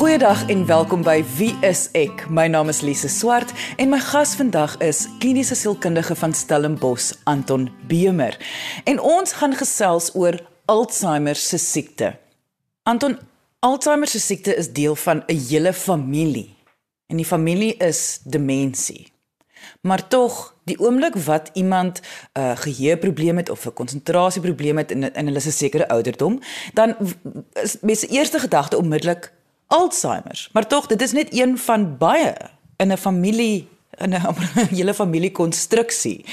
Goeiedag en welkom by Wie is ek? My naam is Lise Swart en my gas vandag is kliniese sielkundige van Stellenbosch, Anton Beemer. En ons gaan gesels oor Alzheimer se siekte. Anton, Alzheimer se siekte is deel van 'n hele familie. En die familie is demensie. Maar tog, die oomblik wat iemand 'n uh, geheueprobleem het of 'n konsentrasieprobleem het in in hulle 'n sekere ouderdom, dan is mense eerste gedagte onmiddellik Alzheimer. Maar tog, dit is net een van baie in 'n familie in 'n hele familiekonstruksie.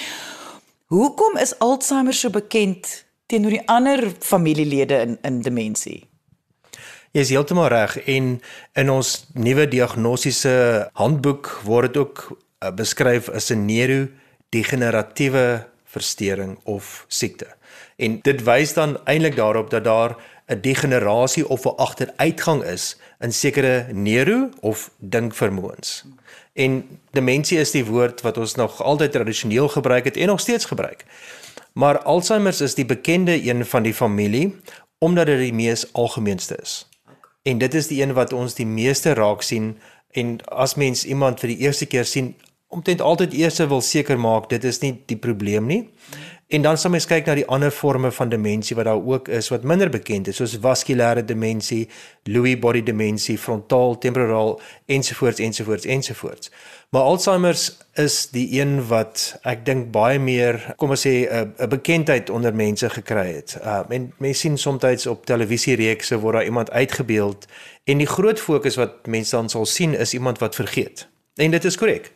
Hoekom is Alzheimer so bekend teenoor die ander familielede in in demensie? Jy is heeltemal reg en in ons nuwe diagnostiese handboek word dit ook uh, beskryf as 'n neurodegeneratiewe verstoring of siekte. En dit wys dan eintlik daarop dat daar 'n degenerasie of 'n agteruitgang is in sekere neuro of dinkvermoëns. En demensie is die woord wat ons nog altyd tradisioneel gebruik het en nog steeds gebruik. Maar Alzheimer is die bekende een van die familie omdat dit die mees algemeenste is. En dit is die een wat ons die meeste raak sien en as mens iemand vir die eerste keer sien, omtrent altyd eers wil seker maak dit is nie die probleem nie. En dan sal mens kyk na die ander forme van demensie wat daar ook is wat minder bekend is soos vaskulêre demensie, Lewy body demensie, frontaal temporaal ensovoorts ensovoorts ensovoorts. Maar Alzheimer is die een wat ek dink baie meer, kom ons sê 'n bekendheid onder mense gekry het. Uh en mense sien soms op televisiereekse word daar iemand uitgebeeld en die groot fokus wat mense dan sal sien is iemand wat vergeet. En dit is korrek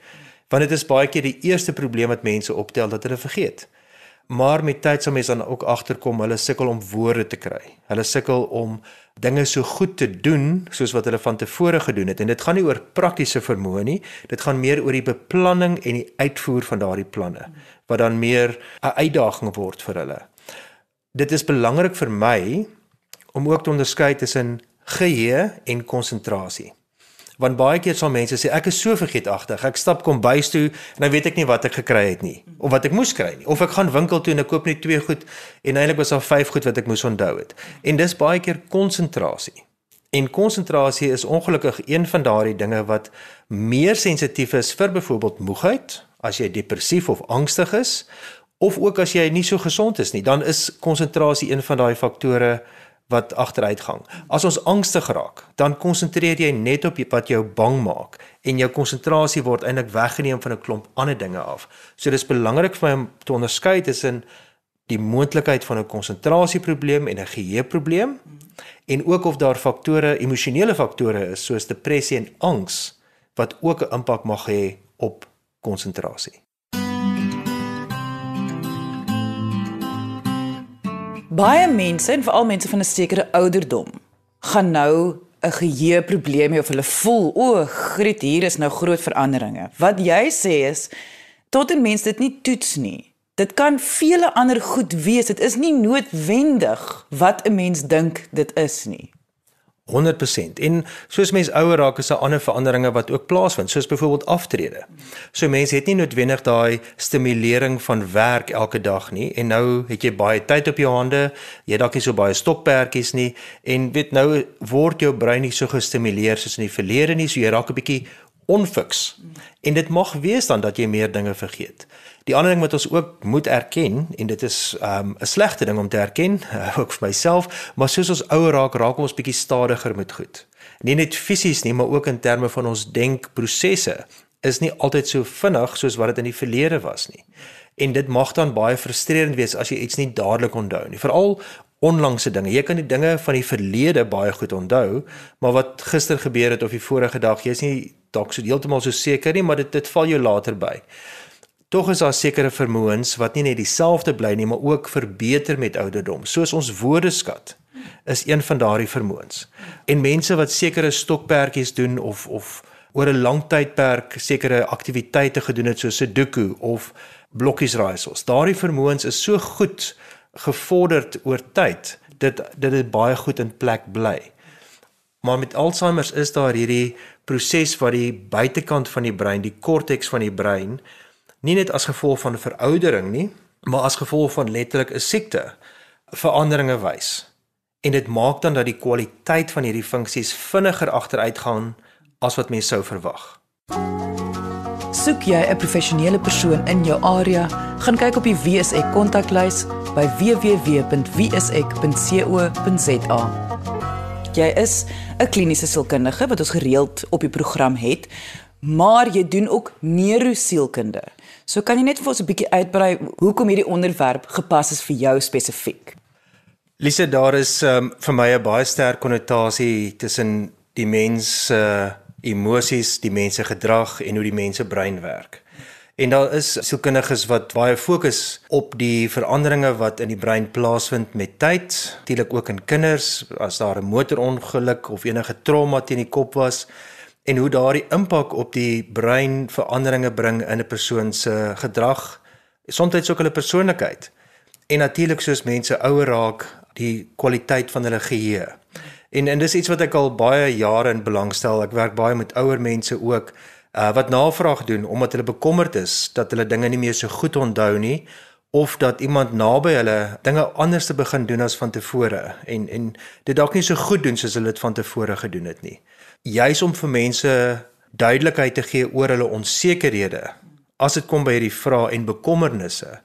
want dit is baie keer die eerste probleem wat mense optel dat hulle vergeet. Maar met tyd sal mense dan ook agterkom hulle sukkel om woorde te kry. Hulle sukkel om dinge so goed te doen soos wat hulle van tevore gedoen het en dit gaan nie oor praktiese vermoë nie, dit gaan meer oor die beplanning en die uitvoer van daardie planne wat dan meer 'n uitdaging word vir hulle. Dit is belangrik vir my om ook te onderskei tussen geheue en konsentrasie want baie keer sal mense sê ek is so vergeetagtig. Ek stap kom bys toe en dan weet ek nie wat ek gekry het nie of wat ek moes kry nie. Of ek gaan winkel toe en ek koop net twee goed en eintlik was daar vyf goed wat ek moes onthou het. En dis baie keer konsentrasie. En konsentrasie is ongelukkig een van daardie dinge wat meer sensitief is vir byvoorbeeld moegheid, as jy depressief of angstig is, of ook as jy nie so gesond is nie, dan is konsentrasie een van daai faktore wat agteruitgang. As ons angstig raak, dan konsentreer jy net op wat jou bang maak en jou konsentrasie word eintlik weggeneem van 'n klomp ander dinge af. So dis belangrik vir my om te onderskei tussen die moontlikheid van 'n konsentrasieprobleem en 'n geheueprobleem en ook of daar faktore, emosionele faktore is soos depressie en angs wat ook 'n impak mag hê op konsentrasie. Baie mense en veral mense van 'n sekere ouderdom gaan nou 'n geheue probleem hê of hulle voel o, griet hier is nou groot veranderinge. Wat jy sê is tot 'n mens dit nie toets nie. Dit kan vele ander goed wees. Dit is nie noodwendig wat 'n mens dink dit is nie. 100% en soos mens ouer raak is daar ander veranderinge wat ook plaasvind soos byvoorbeeld aftrede. So mense het nie noodwendig daai stimulering van werk elke dag nie. En nou het jy baie tyd op jou hande, jy dalk nie so baie stokperdjies nie. En weet nou word jou brein nie so gestimuleer soos in die verlede nie, so jy raak 'n bietjie onfiks. En dit mag wees dan dat jy meer dinge vergeet. Die ander ding wat ons ook moet erken en dit is um, 'n um, slegte ding om te erken, ook vir myself, maar soos ons ouer raak, raak ons bietjie stadiger met goed. Nie net fisies nie, maar ook in terme van ons denkprosesse is nie altyd so vinnig soos wat dit in die verlede was nie. En dit mag dan baie frustrerend wees as jy iets nie dadelik onthou nie. Veral onlangse dinge. Jy kan die dinge van die verlede baie goed onthou, maar wat gister gebeur het of die vorige dag, jy is nie dalk so heeltemal so seker nie, maar dit dit val jou later by. Tog is daar sekere vermoëns wat nie net dieselfde bly nie, maar ook verbeter met ouderdom. Soos ons woordeskat is een van daardie vermoëns. En mense wat sekere stokperdjies doen of of oor 'n lang tydperk sekere aktiwiteite gedoen het soos Sudoku of blokkies raaisels. Daardie vermoëns is so goed gevorderd oor tyd dit dit baie goed in plek bly. Maar met Alzheimer is daar hierdie proses wat die buitekant van die brein, die korteks van die brein nie net as gevolg van veroudering nie, maar as gevolg van letterlik 'n siekte veranderinge wys. en dit maak dan dat die kwaliteit van hierdie funksies vinniger agteruitgaan as wat mense sou verwag. Soek jy 'n professionele persoon in jou area, gaan kyk op die WSE kontaklys by www.wsek.co.za. Jy is 'n kliniese sielkundige wat ons gereeld op die program het, maar jy doen ook neurosielkunde. So kan jy net vir ons 'n bietjie uitbrei hoekom hierdie onderwerp gepas is vir jou spesifiek? Lise, daar is um, vir my 'n baie sterk konnotasie tussen die mens se uh, emosies, die mens se gedrag en hoe die mens se brein werk. En daar is sielkundiges wat baie fokus op die veranderinge wat in die brein plaasvind met tyd, natuurlik ook in kinders as daar 'n motorongeluk of enige trauma teen die kop was en hoe daardie impak op die brein veranderinge bring in 'n persoon se gedrag, soms ook hulle persoonlikheid. En natuurlik soos mense ouer raak, die kwaliteit van hulle geheue. En en dis iets wat ek al baie jare in belangstel. Ek werk baie met ouer mense ook uh, wat navraag doen omdat hulle bekommerd is dat hulle dinge nie meer so goed onthou nie of dat iemand naby hulle dinge anders te begin doen as van tevore en en dit dalk nie so goed doen soos hulle dit van tevore gedoen het nie. Juis om vir mense duidelikheid te gee oor hulle onsekerhede as dit kom by hierdie vrae en bekommernisse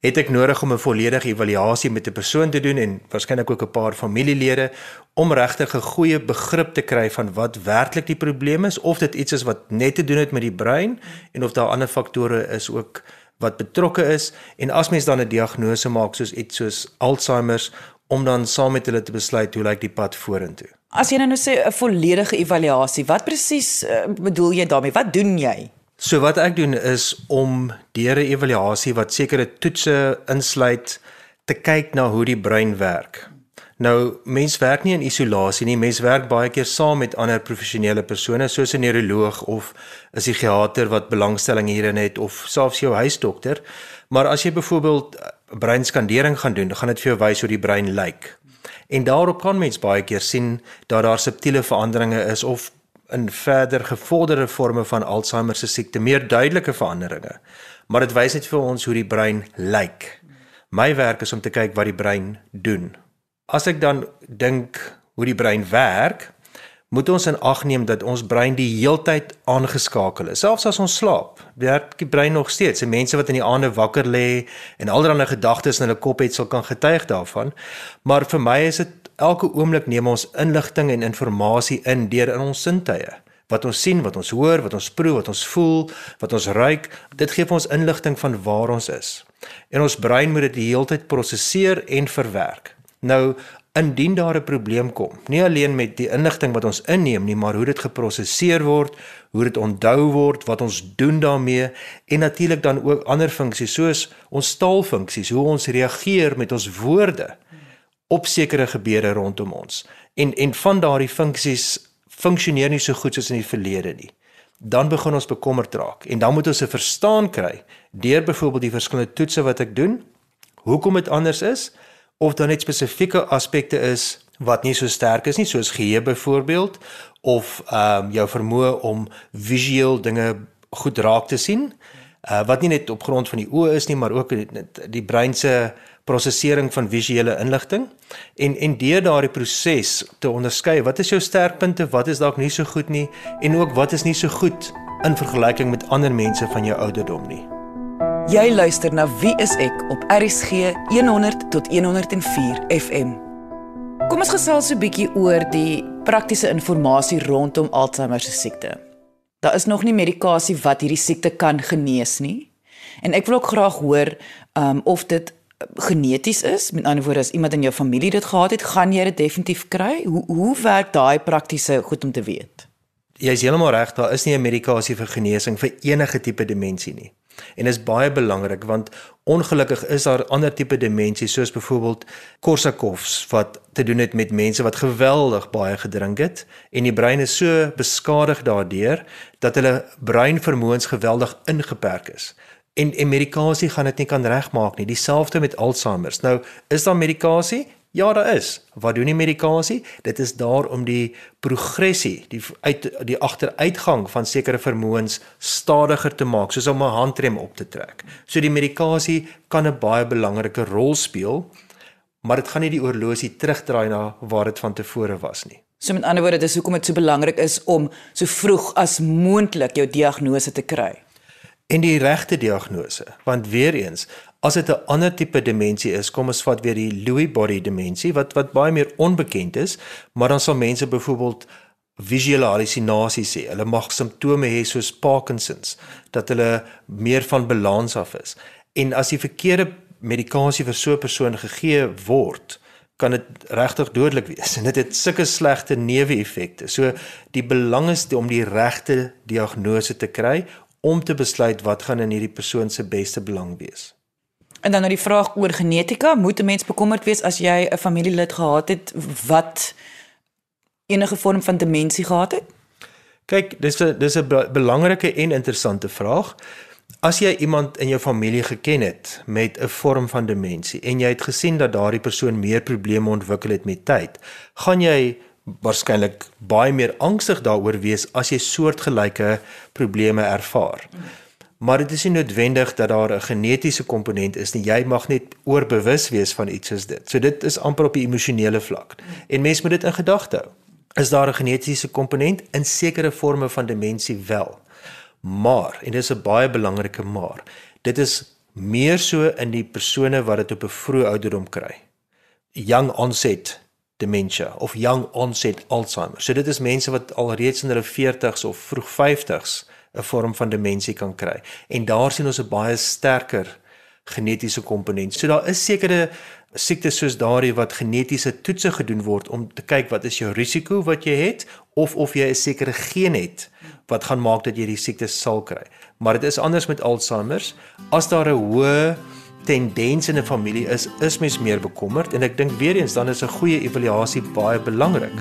het ek nodig om 'n volledige evaluasie met 'n persoon te doen en waarskynlik ook 'n paar familielede om regtig 'n goeie begrip te kry van wat werklik die probleem is of dit iets is wat net te doen het met die brein en of daar ander faktore is ook wat betrokke is en as mens dan 'n diagnose maak soos iets soos Alzheimer om dan saam met hulle te besluit hoe lyk die pad vorentoe. As jy nou sê 'n volledige evaluasie, wat presies uh, bedoel jy daarmee? Wat doen jy? So wat ek doen is om deur 'n evaluasie wat sekere toetse insluit te kyk na hoe die brein werk. Nou mens werk nie in isolasie nie, mens werk baie keer saam met ander professionele persone soos 'n neuroloog of 'n psigiater wat belangstelling hierin het of selfs jou huisdokter. Maar as jy byvoorbeeld breinskandering gaan doen, dan gaan dit vir jou wys hoe die brein lyk. En daarop kan mens baie keer sien dat daar subtiele veranderinge is of in verder gevorderde forme van Alzheimer se siekte meer duidelike veranderinge. Maar dit wys net vir ons hoe die brein lyk. My werk is om te kyk wat die brein doen. As ek dan dink hoe die brein werk, moet ons in ag neem dat ons brein die heeltyd aangeskakel is. Selfs as ons slaap, werk die brein nog steeds. En mense wat in die aande wakker lê en allerlei gedagtes in hulle kop het, sal kan getuig daarvan. Maar vir my is dit elke oomblik neem ons inligting en inligting in deur in ons sintuie. Wat ons sien, wat ons hoor, wat ons proe, wat ons voel, wat ons ruik, dit gee vir ons inligting van waar ons is. En ons brein moet dit die hele tyd prosesseer en verwerk. Nou, indien daar 'n probleem kom, nie alleen met die inligting wat ons inneem nie, maar hoe dit geprosesseer word, hoe dit onthou word, wat ons doen daarmee en natuurlik dan ook ander funksies soos ons taalfunksies, hoe ons reageer met ons woorde op sekere gebeure rondom ons. En en van daardie funksies funksioneer nie so goed soos in die verlede nie. Dan begin ons bekommerd raak en dan moet ons 'n verstaan kry deur byvoorbeeld die verskillende toetse wat ek doen, hoekom dit anders is of dan net spesifieke aspekte is wat nie so sterk is nie soos geheue byvoorbeeld of ehm um, jou vermoë om visueel dinge goed raak te sien. Uh, wat nie net op grond van die oë is nie, maar ook die, die brein se prosesering van visuele inligting en en deur daardie proses te onderskei wat is jou sterkpunte, wat is dalk nie so goed nie en ook wat is nie so goed in vergelyking met ander mense van jou ouderdom nie. Jy luister na Wie is ek op RSG 100 tot 104 FM. Kom ons gesels 'n bietjie oor die praktiese inligting rondom Alzheimer se siekte. Daar is nog nie medikasie wat hierdie siekte kan genees nie. En ek wil ook graag hoor um, of dit geneties is, met ander woorde as iemand in jou familie dit gehad het, gaan jy dit definitief kry. Hoe hoe werk daai praktiese goed om te weet? Jy is heeltemal reg, daar is nie 'n medikasie vir genesing vir enige tipe demensie nie. En dit is baie belangrik want ongelukkig is daar ander tipe demensies soos byvoorbeeld Korsakoffs wat te doen het met mense wat geweldig baie gedrink het en die brein is so beskadig daardeur dat hulle breinvermoëns geweldig ingeperk is en en medikasie gaan dit nie kan regmaak nie. Dieselfde met Alzheimer. Nou, is daar medikasie? Ja, daar is. Wat doen die medikasie? Dit is daar om die progressie, die uit die agteruitgang van sekere vermoëns stadiger te maak, soos om 'n handrem op te trek. So die medikasie kan 'n baie belangrike rol speel maar dit gaan nie die oorlosie terugdraai na waar dit van tevore was nie. So met ander woorde, dis hoekom dit so belangrik is om so vroeg as moontlik jou diagnose te kry. En die regte diagnose, want weer eens, as dit 'n ander tipe demensie is, kom ons vat weer die Lewy body demensie wat wat baie meer onbekend is, maar dan sal mense byvoorbeeld visuele hallusinasies hê. Hulle mag simptome hê soos Parkinsons, dat hulle meer van balans af is. En as die verkeerde medikasie vir so 'n persoon gegee word, kan dit regtig dodelik wees. En dit het sulke slegte neeweffekte. So die belang is om die regte diagnose te kry om te besluit wat gaan in hierdie persoon se beste belang wees. En dan nou die vraag oor genetika, moet 'n mens bekommerd wees as jy 'n familielid gehad het wat enige vorm van demensie gehad het? Kyk, dis 'n dis 'n belangrike en interessante vraag. As jy iemand in jou familie geken het met 'n vorm van demensie en jy het gesien dat daardie persoon meer probleme ontwikkel het met tyd, gaan jy waarskynlik baie meer angstig daaroor wees as jy soortgelyke probleme ervaar. Maar dit is nie noodwendig dat daar 'n genetiese komponent is nie. Jy mag net oorbewus wees van iets soos dit. So dit is amper op die emosionele vlak. En mens moet dit in gedagte hou. Is daar 'n genetiese komponent in sekere forme van demensie wel? Maar en dis 'n baie belangrike maar. Dit is meer so in die persone wat dit op 'n vroeë ouderdom kry. Young onset dementia of young onset Alzheimer. So dit is mense wat alreeds in hulle 40s of vroeg 50s 'n vorm van demensie kan kry. En daar sien ons 'n baie sterker genetiese komponent. So daar is sekere siektes soos daardie wat genetiese toetse gedoen word om te kyk wat is jou risiko wat jy het of of jy 'n sekere geen het wat gaan maak dat jy die siekte sal kry. Maar dit is anders met Alzheimer's. As daar 'n hoë tendens in 'n familie is, is mens meer bekommerd en ek dink weer eens dan is 'n goeie evaluasie baie belangrik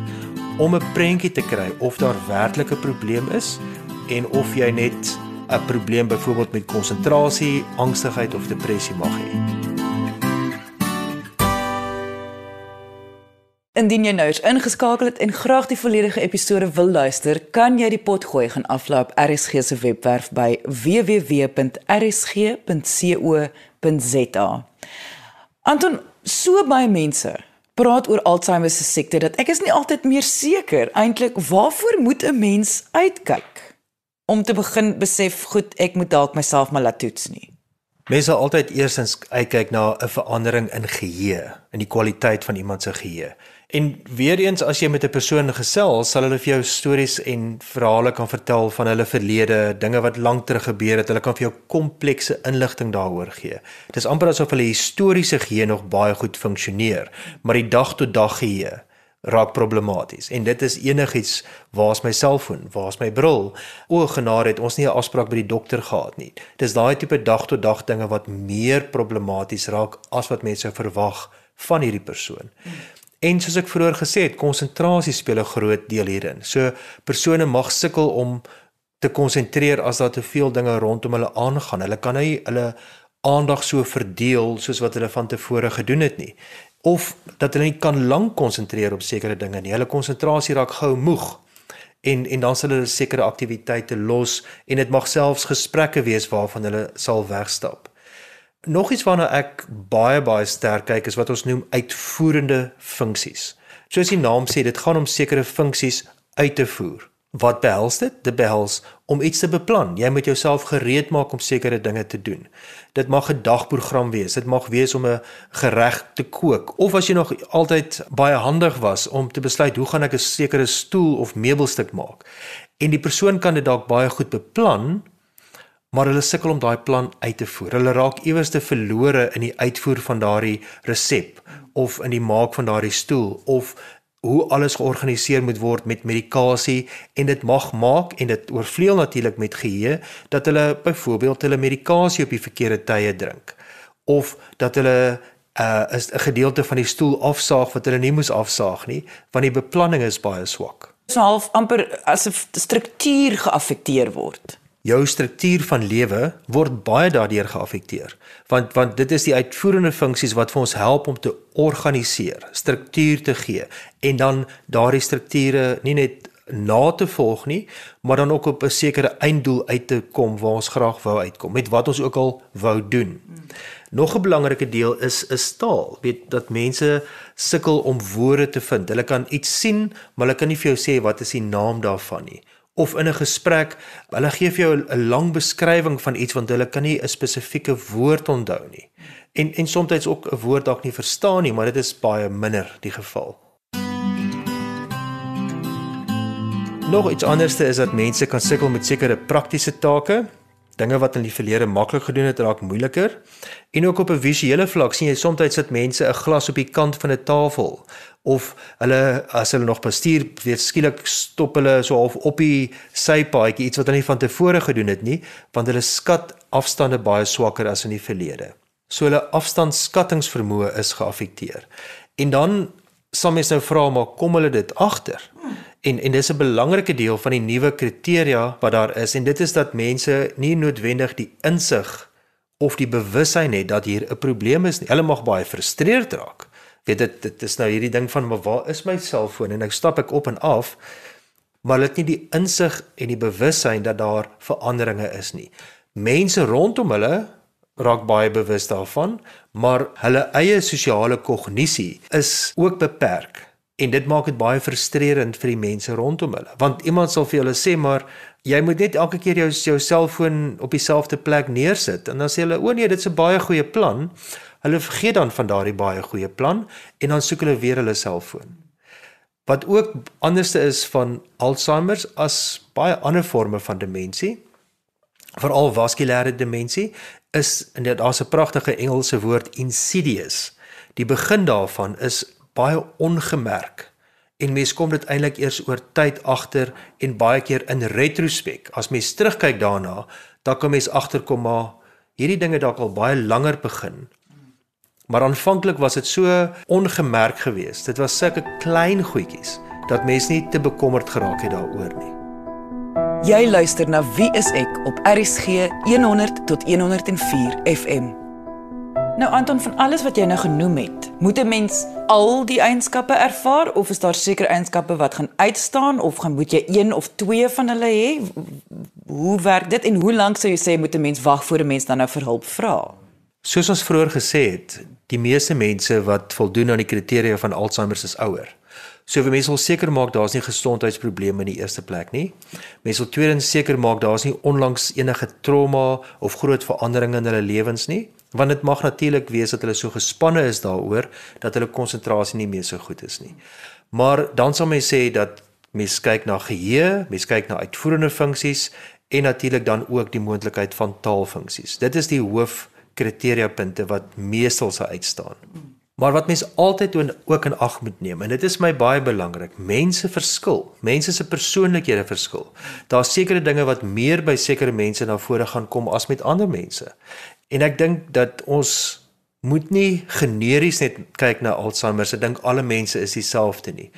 om 'n prentjie te kry of daar werklik 'n probleem is en of jy net 'n probleem byvoorbeeld met konsentrasie, angstigheid of depressie mag hê. Indien jy nou eens ingeskakel het en graag die volledige episode wil luister, kan jy die pot gooi gaan aflaai op RSG se webwerf by www.rsg.co.za. Anton, so baie mense praat oor Alzheimer se siekte dat ek is nie altyd meer seker eintlik waarvoor moet 'n mens uitkyk om te begin besef goed ek moet dalk myself maar laat toets nie. Mense sal altyd eersins uitkyk na 'n verandering in geheue, in die kwaliteit van iemand se geheue. En weer eens as jy met 'n persoon gesels, sal hulle vir jou stories en verhale kan vertel van hulle verlede, dinge wat lank terug gebeur het. Hulle kan vir jou komplekse inligting daaroor gee. Dit is amper asof hulle historiese geheue nog baie goed funksioneer, maar die dag tot dag geheue raak problematies. En dit is enigiets, waar's my selfoon, waar's my bril? O genade, het ons nie 'n afspraak by die dokter gehad nie. Dis daai tipe dag tot dag dinge wat meer problematies raak as wat mense verwag van hierdie persoon. Hmm. En soos ek vroeër gesê het, konsentrasie speel 'n groot deel hierin. So persone mag sukkel om te konsentreer as daar te veel dinge rondom hulle aangaan. Hulle kan nie hulle aandag so verdeel soos wat hulle van tevore gedoen het nie. Of dat hulle nie kan lank konsentreer op sekere dinge nie. Hulle konsentrasie raak gou moeg. En en dan sal hulle sekere aktiwiteite los en dit mag selfs gesprekke wees waarvan hulle sal wegstap. Nog iets waarna ek baie baie sterk kyk is wat ons noem uitvoerende funksies. Soos die naam sê, dit gaan om sekere funksies uit te voer. Wat behels dit? Dit behels om iets te beplan. Jy moet jouself gereed maak om sekere dinge te doen. Dit mag 'n dagprogram wees. Dit mag wees om 'n gereg te kook of as jy nog altyd baie handig was om te besluit hoe gaan ek 'n sekere stoel of meubelstuk maak. En die persoon kan dit dalk baie goed beplan, maar hulle sukkel om daai plan uit te voer. Hulle raak iewers te verlore in die uitvoer van daardie resep of in die maak van daardie stoel of hoe alles georganiseer moet word met medikasie en dit mag maak en dit oorvleuel natuurlik met geheue dat hulle byvoorbeeld hulle medikasie op die verkeerde tye drink of dat hulle uh, is 'n gedeelte van die stoel afsaag wat hulle nie moes afsaag nie want die beplanning is baie swak. So half amper asof die struktuur geaffekteer word jou struktuur van lewe word baie daardeur geaffekteer want want dit is die uitvoerende funksies wat vir ons help om te organiseer, struktuur te gee en dan daardie strukture nie net na te volg nie, maar dan ook op 'n sekere einddoel uit te kom waar ons graag wou uitkom met wat ons ook al wou doen. Nog 'n belangrike deel is is taal. Weet dat mense sukkel om woorde te vind. Hulle kan iets sien, maar hulle kan nie vir jou sê wat is die naam daarvan nie. Of in 'n gesprek, hulle gee vir jou 'n lang beskrywing van iets want hulle kan nie 'n spesifieke woord onthou nie. En en soms ook 'n woord dalk nie verstaan nie, maar dit is baie minder die geval. Nog iets anderste is dat mense kan sukkel met sekere praktiese take. Dinge wat in die verlede maklik gedoen het, raak moeiliker. En ook op 'n visuele vlak sien jy soms sit mense 'n glas op die kant van 'n tafel of hulle as hulle nog bestuur, weet skielik stop hulle so half op die sypaadjie iets wat hulle nie van tevore gedoen het nie, want hulle skat afstande baie swakker as in die verlede. So hulle afstandskattingsvermoë is geaffekteer. En dan sal mens nou vra maar kom hulle dit agter? En en dis 'n belangrike deel van die nuwe kriteria wat daar is en dit is dat mense nie noodwendig die insig of die bewussyn het dat hier 'n probleem is nie. Hulle mag baie frustreerd raak. Weet dit dit is nou hierdie ding van maar waar is my selfoon en ek stap ek op en af maar hulle het nie die insig en die bewussyn dat daar veranderinge is nie. Mense rondom hulle raak baie bewus daarvan, maar hulle eie sosiale kognisie is ook beperk. En dit maak dit baie frustrerend vir die mense rondom hulle. Want iemand sal vir hulle sê maar jy moet net elke keer jou jou selfoon op dieselfde plek neersit en dan sê hulle o nee, dit's 'n baie goeie plan. Hulle vergeet dan van daardie baie goeie plan en dan soek hulle weer hulle selfoon. Wat ook anderste is van Alzheimer as baie ander forme van demensie, veral vaskulêre demensie, is en daar's 'n pragtige Engelse woord insidious. Die begin daarvan is baie ongemerk. En mens kom dit eintlik eers oor tyd agter en baie keer in retrospek as mens terugkyk daarna dan kom mens agterkom maar hierdie dinge dalk al baie langer begin. Maar aanvanklik was dit so ongemerk geweest. Dit was sulke klein goedjies dat mens nie te bekommerd geraak het daaroor nie. Jy luister na wie is ek op RSG 100 tot 104 FM Nou Anton van alles wat jy nou genoem het, moet 'n mens al die eienskappe ervaar of is daar sekere eienskappe wat gaan uitstaan of gaan moet jy een of twee van hulle hê? Hoe werk dit en hoe lank sou jy sê moet 'n mens wag voor 'n mens dan nou vir hulp vra? Soos ons vroeër gesê het, die meeste mense wat voldoen aan die kriteria van Alzheimer is ouer. So vir mense wil seker maak daar's nie gesondheidsprobleme in die eerste plek nie. Mense wil tweedens seker maak daar's nie onlangs enige trauma of groot veranderinge in hulle lewens nie want dit mag natuurlik wees dat hulle so gespanne is daaroor dat hulle konsentrasie nie meer so goed is nie. Maar dan sal mens sê dat mens kyk na geheue, mens kyk na uitvoerende funksies en natuurlik dan ook die moontlikheid van taalfunksies. Dit is die hoof kriteriapunte wat meestal sou uitstaan. Maar wat mens altyd ook in ag moet neem en dit is my baie belangrik, mense verskil. Mense se persoonlikhede verskil. Daar's sekere dinge wat meer by sekere mense na vore gaan kom as met ander mense. En ek dink dat ons moet nie generies net kyk na Alzheimer se dink alle mense is dieselfde nie.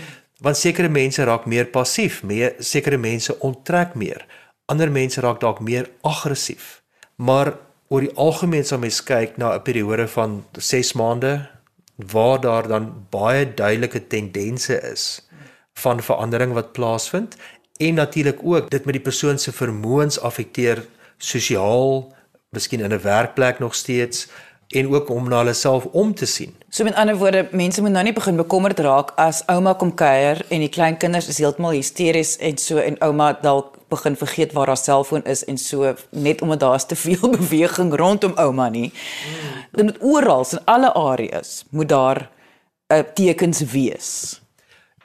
Want sekere mense raak meer passief, meer sekere mense onttrek meer. Ander mense raak dalk meer aggressief. Maar oor die algemeen sal mens kyk na 'n periode van 6 maande waar daar dan baie duidelike tendense is van verandering wat plaasvind en natuurlik ook dit met die persoon se vermoëns affekteer sosiaal miskien in 'n werkplek nog steeds en ook om na hulle self om te sien. So met ander woorde, mense moet nou nie begin bekommerd raak as ouma kom kuier en die klein kinders is heeltemal hysteries en so en ouma dalk begin vergeet waar haar selfoon is en so net omdat daar's te veel beweging rondom ouma nie. Hmm. Dit moet oral in alle areas moet daar 'n uh, tekens wees.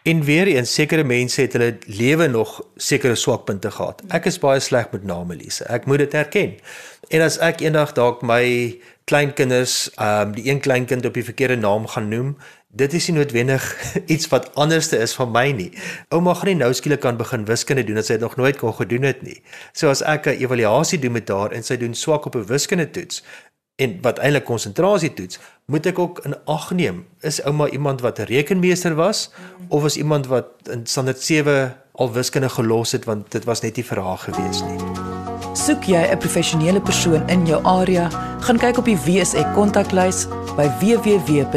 En weer eens sekere mense het hulle lewe nog sekere swakpunte gehad. Ek is baie sleg met name Lise. Ek moet dit erken. En as ek eendag dalk my kleinkinders, ehm um, die een kleinkind op die verkeerde naam gaan noem, dit is nie noodwendig iets wat anderste is van my nie. Ouma gaan nie nou skielik kan begin wiskunde doen as sy dit nog nooit kon gedoen het nie. So as ek 'n evaluasie doen met haar en sy doen swak op 'n wiskunde toets, en wat eintlik konsentrasie toets, moet ek ook in ag neem is ouma iemand wat 'n rekenmeester was of is iemand wat in standaard 7 al wiskunde gelos het want dit was net nie vir haar gewees nie. Soek jy 'n professionele persoon in jou area, gaan kyk op die WSE kontaklys by www.wse.co.za.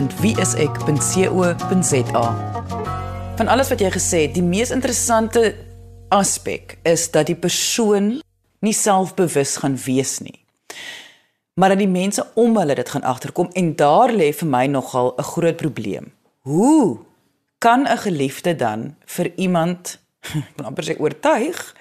Van alles wat jy gesê het, die mees interessante aspek is dat die persoon nie selfbewus gaan wees nie. Maar dat die mense om hulle dit gaan agterkom en daar lê vir my nogal 'n groot probleem. Hoe kan 'n geliefde dan vir iemand, amper sê oortuig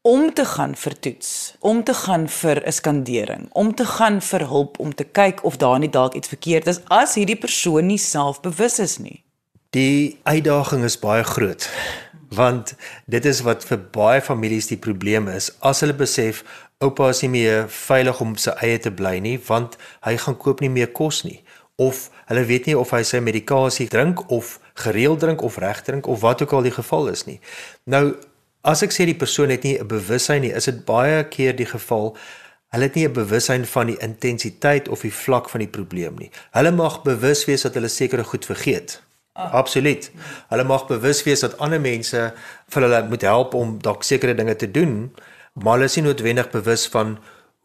om te gaan vir toets, om te gaan vir 'n skandering, om te gaan vir hulp om te kyk of daar nie dalk iets verkeerd is as hierdie persoon nie selfbewus is nie. Die uitdaging is baie groot want dit is wat vir baie families die probleem is as hulle besef oupa is nie meer veilig om sy eie te bly nie want hy gaan koop nie meer kos nie of hulle weet nie of hy sy medikasie drink of gereeld drink of reg drink of wat ook al die geval is nie. Nou as ek sê die persoon het nie 'n bewussyn nie, is dit baie keer die geval hulle het nie 'n bewussyn van die intensiteit of die vlak van die probleem nie. Hulle mag bewus wees dat hulle sekere goed vergeet. Ah. Absoluut. Hulle mag bewus wees dat ander mense vir hulle moet help om dalk sekere dinge te doen, maar hulle is nie noodwendig bewus van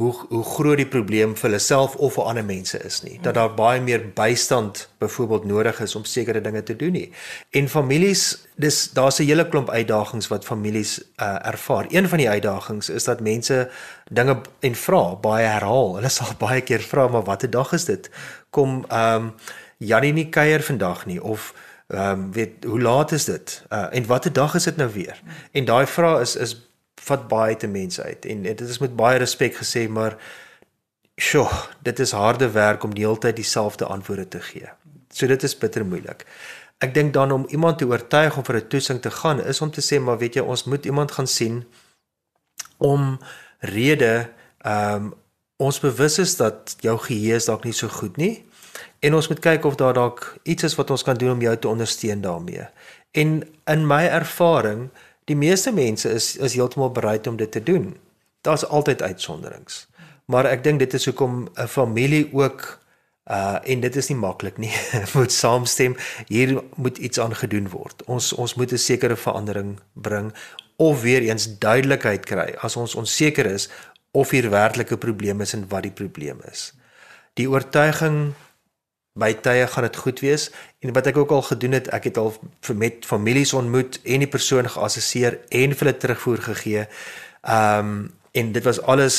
hoe hoe groot die probleem vir hulle self of vir ander mense is nie. Dat daar baie meer bystand byvoorbeeld nodig is om sekere dinge te doen nie. En families, dis daar's 'n hele klomp uitdagings wat families uh, ervaar. Een van die uitdagings is dat mense dinge en vra baie herhaal. Hulle sal baie keer vra maar watter dag is dit? Kom ehm um, Janie nie kuier vandag nie of ehm um, weet hoe laat is dit? Uh, en watter dag is dit nou weer? En daai vraag is is vat baie te mense uit en dit is met baie respek gesê maar sjoe dit is harde werk om die hele tyd dieselfde antwoorde te gee. So dit is bitter moeilik. Ek dink dan om iemand te oortuig om vir 'n toetsing te gaan is om te sê maar weet jy ons moet iemand gaan sien om rede ehm um, ons bewus is dat jou geheue is dalk nie so goed nie en ons moet kyk of daar dalk iets is wat ons kan doen om jou te ondersteun daarmee. En in my ervaring Die meeste mense is is heeltemal bereid om dit te doen. Daar's altyd uitsonderings. Maar ek dink dit is hoekom 'n familie ook uh en dit is nie maklik nie moet saamstem hier moet iets aan gedoen word. Ons ons moet 'n sekere verandering bring of weer eens duidelikheid kry as ons onseker is of hier werklike probleme is en wat die probleem is. Die oortuiging by tye gaan dit goed wees. En wat ek ook al gedoen het, ek het al met families ontmoet en die persoon geassesseer en vir hulle terugvoer gegee. Um, en dit was alles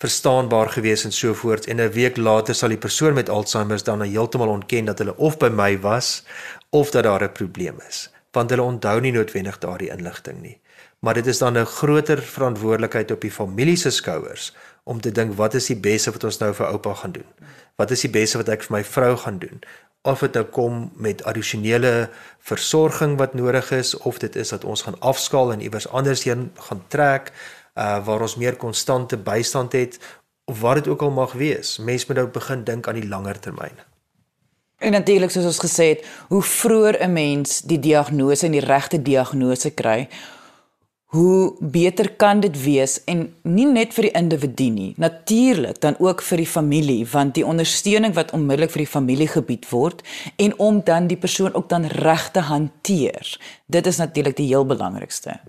verstaanbaar gewees en so voort. En 'n week later sal die persoon met Alzheimer dan heeltemal ontken dat hulle of by my was of dat daar 'n probleem is. Want hulle onthou nie noodwendig daardie inligting nie. Maar dit is dan 'n groter verantwoordelikheid op die familie se skouers om te dink wat is die beste wat ons nou vir oupa gaan doen wat is die beste wat ek vir my vrou gaan doen? Of dit nou kom met addisionele versorging wat nodig is of dit is dat ons gaan afskaal en iewers anders heen gaan trek uh waar ons meer konstante bystand het of wat dit ook al mag wees. Mens moet nou begin dink aan die langer termyn. En natuurlik soos ons gesê het, hoe vroeër 'n mens die diagnose en die regte diagnose kry, hoe beter kan dit wees en nie net vir die individu nie natuurlik dan ook vir die familie want die ondersteuning wat onmiddellik vir die familie gebied word en om dan die persoon ook dan reg te hanteer dit is natuurlik die heel belangrikste.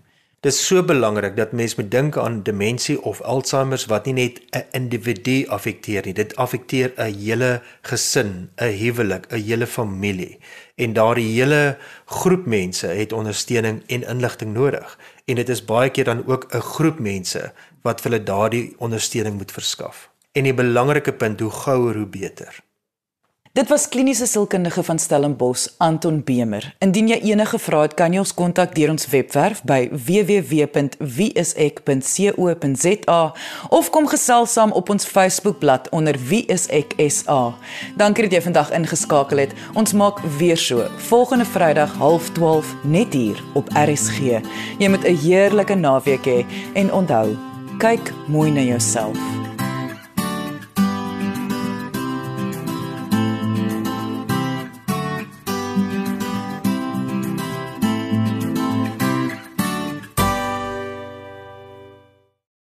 Dit is so belangrik dat mense moet dink aan demensie of Alzheimer wat nie net 'n individu affekteer nie. Dit affekteer 'n hele gesin 'n huwelik 'n hele familie. En daardie hele groep mense het ondersteuning en inligting nodig en dit is baie keer dan ook 'n groep mense wat vir hulle daardie ondersteuning moet verskaf. En die belangrike punt, hoe gouer hoe beter. Dit was kliniese sielkundige van Stellenbosch, Anton Bemer. Indien jy enige vrae het, kan jy ons kontak deur ons webwerf by www.wieisek.co.za of kom gesels saam op ons Facebookblad onder wieiseksa. Dankie dat jy vandag ingeskakel het. Ons maak weer so volgende Vrydag 12:30 net hier op RSG. Jy moet 'n heerlike naweek hê he, en onthou, kyk mooi na jouself.